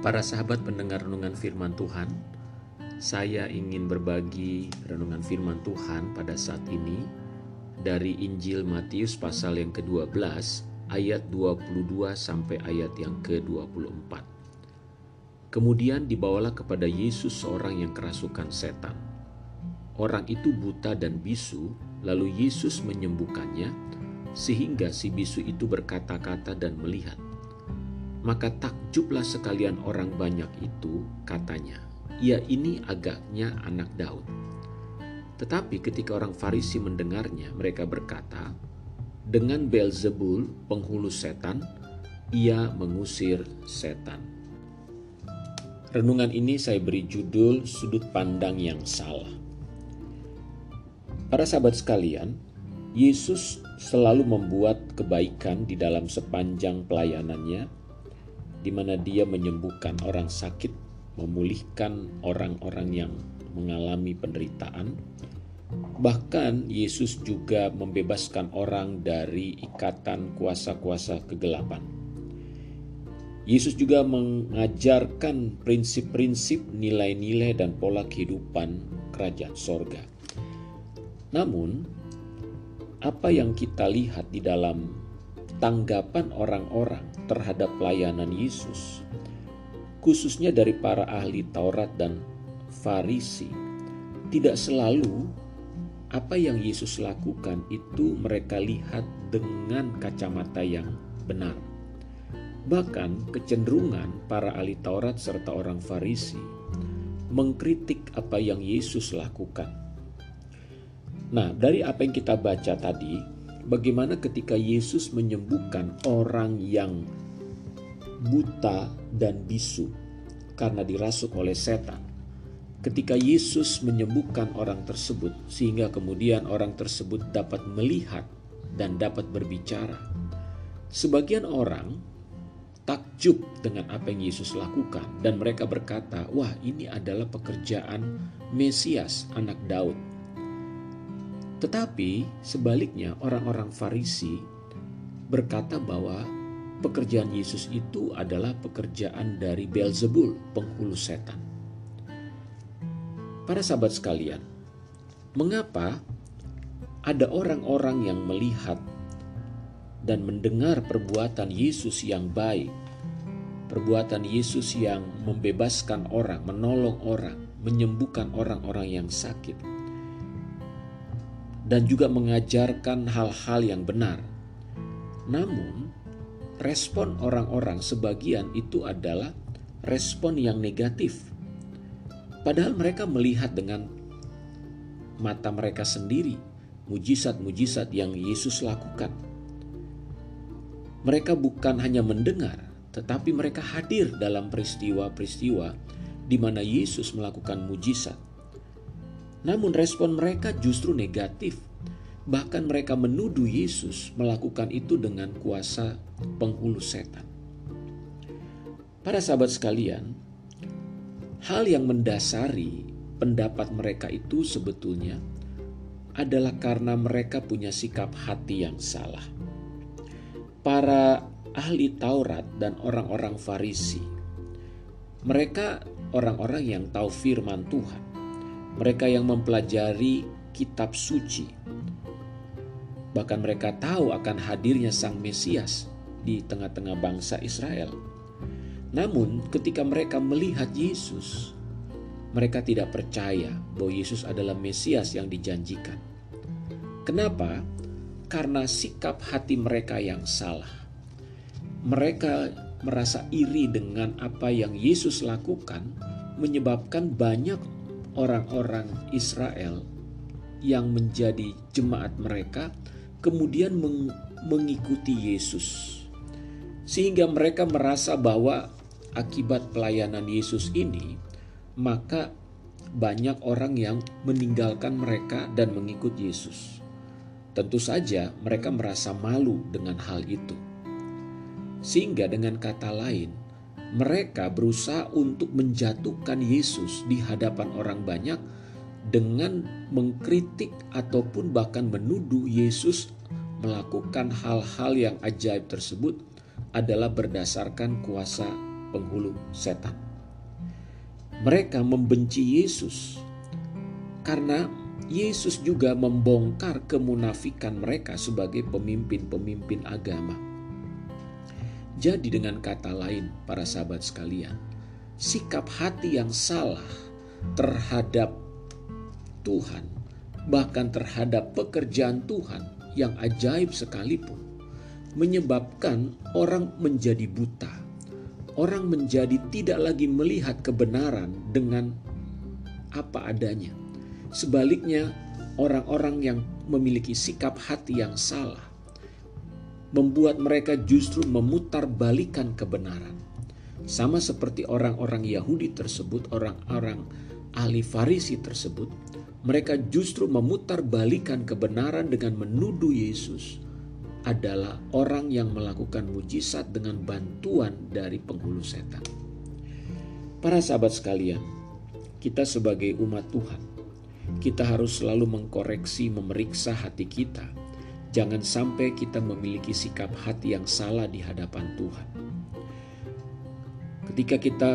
Para sahabat pendengar renungan firman Tuhan, saya ingin berbagi renungan firman Tuhan pada saat ini dari Injil Matius pasal yang ke-12 ayat 22 sampai ayat yang ke-24. Kemudian dibawalah kepada Yesus seorang yang kerasukan setan. Orang itu buta dan bisu, lalu Yesus menyembuhkannya sehingga si bisu itu berkata-kata dan melihat. Maka takjublah sekalian orang banyak itu, katanya, "Ya, ini agaknya anak Daud." Tetapi ketika orang Farisi mendengarnya, mereka berkata, "Dengan Belzebul, penghulu setan, ia mengusir setan." Renungan ini saya beri judul "Sudut Pandang yang Salah". Para sahabat sekalian, Yesus selalu membuat kebaikan di dalam sepanjang pelayanannya di mana dia menyembuhkan orang sakit, memulihkan orang-orang yang mengalami penderitaan. Bahkan Yesus juga membebaskan orang dari ikatan kuasa-kuasa kegelapan. Yesus juga mengajarkan prinsip-prinsip, nilai-nilai, dan pola kehidupan kerajaan sorga. Namun, apa yang kita lihat di dalam tanggapan orang-orang terhadap pelayanan Yesus, khususnya dari para ahli Taurat dan Farisi, tidak selalu apa yang Yesus lakukan itu mereka lihat dengan kacamata yang benar. Bahkan kecenderungan para ahli Taurat serta orang Farisi mengkritik apa yang Yesus lakukan. Nah, dari apa yang kita baca tadi, bagaimana ketika Yesus menyembuhkan orang yang buta dan bisu karena dirasuk oleh setan. Ketika Yesus menyembuhkan orang tersebut, sehingga kemudian orang tersebut dapat melihat dan dapat berbicara, sebagian orang takjub dengan apa yang Yesus lakukan, dan mereka berkata, "Wah, ini adalah pekerjaan Mesias, Anak Daud." Tetapi sebaliknya orang-orang Farisi berkata bahwa pekerjaan Yesus itu adalah pekerjaan dari Beelzebul, penghulu setan. Para sahabat sekalian, mengapa ada orang-orang yang melihat dan mendengar perbuatan Yesus yang baik, perbuatan Yesus yang membebaskan orang, menolong orang, menyembuhkan orang-orang yang sakit, dan juga mengajarkan hal-hal yang benar. Namun, respon orang-orang sebagian itu adalah respon yang negatif. Padahal mereka melihat dengan mata mereka sendiri mujizat-mujizat yang Yesus lakukan. Mereka bukan hanya mendengar, tetapi mereka hadir dalam peristiwa-peristiwa di mana Yesus melakukan mujizat namun respon mereka justru negatif. Bahkan mereka menuduh Yesus melakukan itu dengan kuasa penghulu setan. Para sahabat sekalian, hal yang mendasari pendapat mereka itu sebetulnya adalah karena mereka punya sikap hati yang salah. Para ahli Taurat dan orang-orang Farisi, mereka orang-orang yang tahu firman Tuhan mereka yang mempelajari kitab suci. Bahkan mereka tahu akan hadirnya Sang Mesias di tengah-tengah bangsa Israel. Namun, ketika mereka melihat Yesus, mereka tidak percaya bahwa Yesus adalah Mesias yang dijanjikan. Kenapa? Karena sikap hati mereka yang salah. Mereka merasa iri dengan apa yang Yesus lakukan, menyebabkan banyak orang-orang Israel yang menjadi jemaat mereka kemudian meng mengikuti Yesus. Sehingga mereka merasa bahwa akibat pelayanan Yesus ini, maka banyak orang yang meninggalkan mereka dan mengikut Yesus. Tentu saja mereka merasa malu dengan hal itu. Sehingga dengan kata lain, mereka berusaha untuk menjatuhkan Yesus di hadapan orang banyak dengan mengkritik ataupun bahkan menuduh Yesus melakukan hal-hal yang ajaib tersebut adalah berdasarkan kuasa penghulu setan. Mereka membenci Yesus karena Yesus juga membongkar kemunafikan mereka sebagai pemimpin-pemimpin agama. Jadi dengan kata lain para sahabat sekalian, sikap hati yang salah terhadap Tuhan, bahkan terhadap pekerjaan Tuhan yang ajaib sekalipun, menyebabkan orang menjadi buta. Orang menjadi tidak lagi melihat kebenaran dengan apa adanya Sebaliknya, orang-orang yang memiliki sikap hati yang salah membuat mereka justru memutar balikan kebenaran. Sama seperti orang-orang Yahudi tersebut, orang-orang ahli Farisi tersebut, mereka justru memutar balikan kebenaran dengan menuduh Yesus adalah orang yang melakukan mujizat dengan bantuan dari penghulu setan. Para sahabat sekalian, kita sebagai umat Tuhan kita harus selalu mengkoreksi, memeriksa hati kita. Jangan sampai kita memiliki sikap hati yang salah di hadapan Tuhan. Ketika kita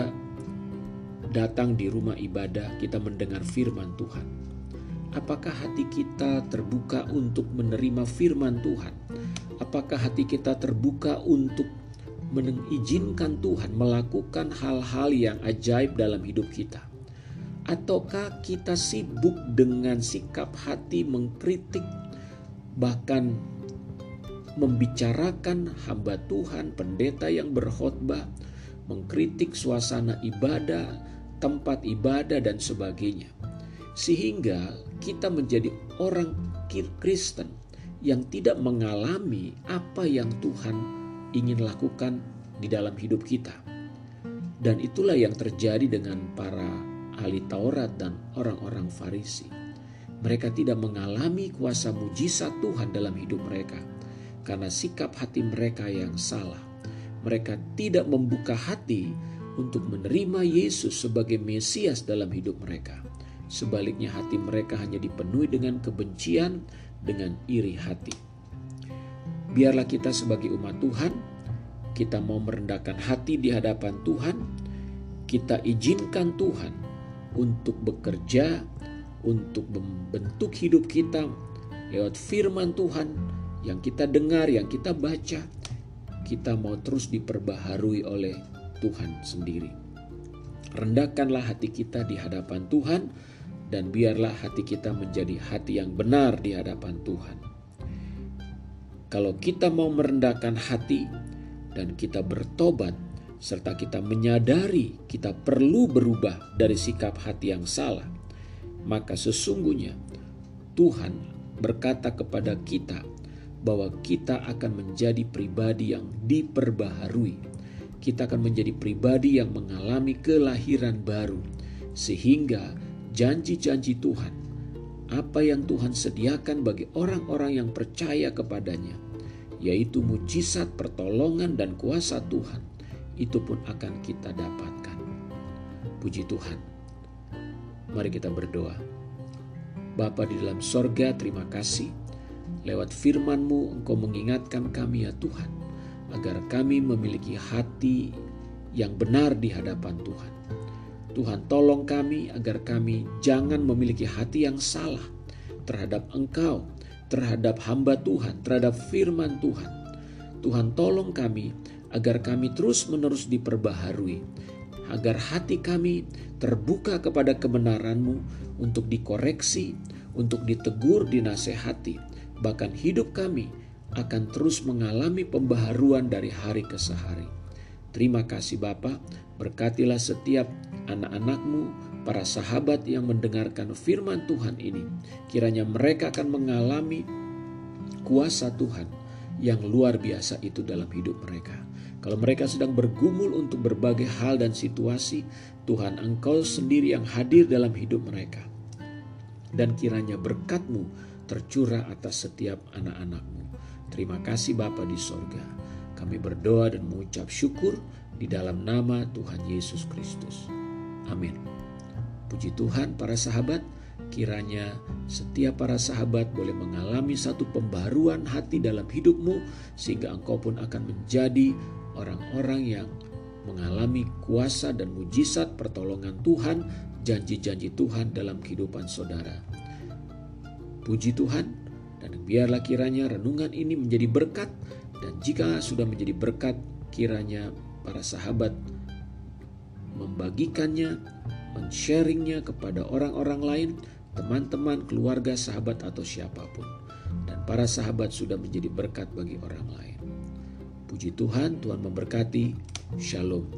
datang di rumah ibadah, kita mendengar firman Tuhan. Apakah hati kita terbuka untuk menerima firman Tuhan? Apakah hati kita terbuka untuk mengizinkan Tuhan melakukan hal-hal yang ajaib dalam hidup kita? Ataukah kita sibuk dengan sikap hati mengkritik, bahkan membicarakan hamba Tuhan, pendeta yang berkhotbah, mengkritik suasana ibadah, tempat ibadah, dan sebagainya, sehingga kita menjadi orang Kristen yang tidak mengalami apa yang Tuhan ingin lakukan di dalam hidup kita, dan itulah yang terjadi dengan para ahli Taurat dan orang-orang Farisi. Mereka tidak mengalami kuasa mujizat Tuhan dalam hidup mereka karena sikap hati mereka yang salah. Mereka tidak membuka hati untuk menerima Yesus sebagai Mesias dalam hidup mereka. Sebaliknya hati mereka hanya dipenuhi dengan kebencian, dengan iri hati. Biarlah kita sebagai umat Tuhan, kita mau merendahkan hati di hadapan Tuhan, kita izinkan Tuhan untuk bekerja, untuk membentuk hidup kita lewat firman Tuhan yang kita dengar, yang kita baca. Kita mau terus diperbaharui oleh Tuhan sendiri. Rendahkanlah hati kita di hadapan Tuhan dan biarlah hati kita menjadi hati yang benar di hadapan Tuhan. Kalau kita mau merendahkan hati dan kita bertobat, serta kita menyadari kita perlu berubah dari sikap hati yang salah, maka sesungguhnya Tuhan berkata kepada kita bahwa kita akan menjadi pribadi yang diperbaharui. Kita akan menjadi pribadi yang mengalami kelahiran baru, sehingga janji-janji Tuhan, apa yang Tuhan sediakan bagi orang-orang yang percaya kepadanya, yaitu mujizat, pertolongan, dan kuasa Tuhan itu pun akan kita dapatkan. Puji Tuhan. Mari kita berdoa. Bapa di dalam sorga, terima kasih. Lewat firman-Mu, Engkau mengingatkan kami ya Tuhan, agar kami memiliki hati yang benar di hadapan Tuhan. Tuhan tolong kami agar kami jangan memiliki hati yang salah terhadap Engkau, terhadap hamba Tuhan, terhadap firman Tuhan. Tuhan tolong kami agar kami terus-menerus diperbaharui, agar hati kami terbuka kepada kebenaran-Mu untuk dikoreksi, untuk ditegur, dinasehati, bahkan hidup kami akan terus mengalami pembaharuan dari hari ke sehari. Terima kasih Bapa, berkatilah setiap anak-anakmu, para sahabat yang mendengarkan firman Tuhan ini. Kiranya mereka akan mengalami kuasa Tuhan yang luar biasa itu dalam hidup mereka. Kalau mereka sedang bergumul untuk berbagai hal dan situasi, Tuhan Engkau sendiri yang hadir dalam hidup mereka. Dan kiranya berkatmu tercurah atas setiap anak-anakmu. Terima kasih Bapa di sorga. Kami berdoa dan mengucap syukur di dalam nama Tuhan Yesus Kristus. Amin. Puji Tuhan para sahabat, kiranya setiap para sahabat boleh mengalami satu pembaruan hati dalam hidupmu sehingga engkau pun akan menjadi orang-orang yang mengalami kuasa dan mujizat pertolongan Tuhan, janji-janji Tuhan dalam kehidupan saudara. Puji Tuhan, dan biarlah kiranya renungan ini menjadi berkat, dan jika sudah menjadi berkat, kiranya para sahabat membagikannya, men-sharingnya kepada orang-orang lain, teman-teman, keluarga, sahabat, atau siapa pun. Dan para sahabat sudah menjadi berkat bagi orang lain. Puji Tuhan, Tuhan memberkati. Shalom.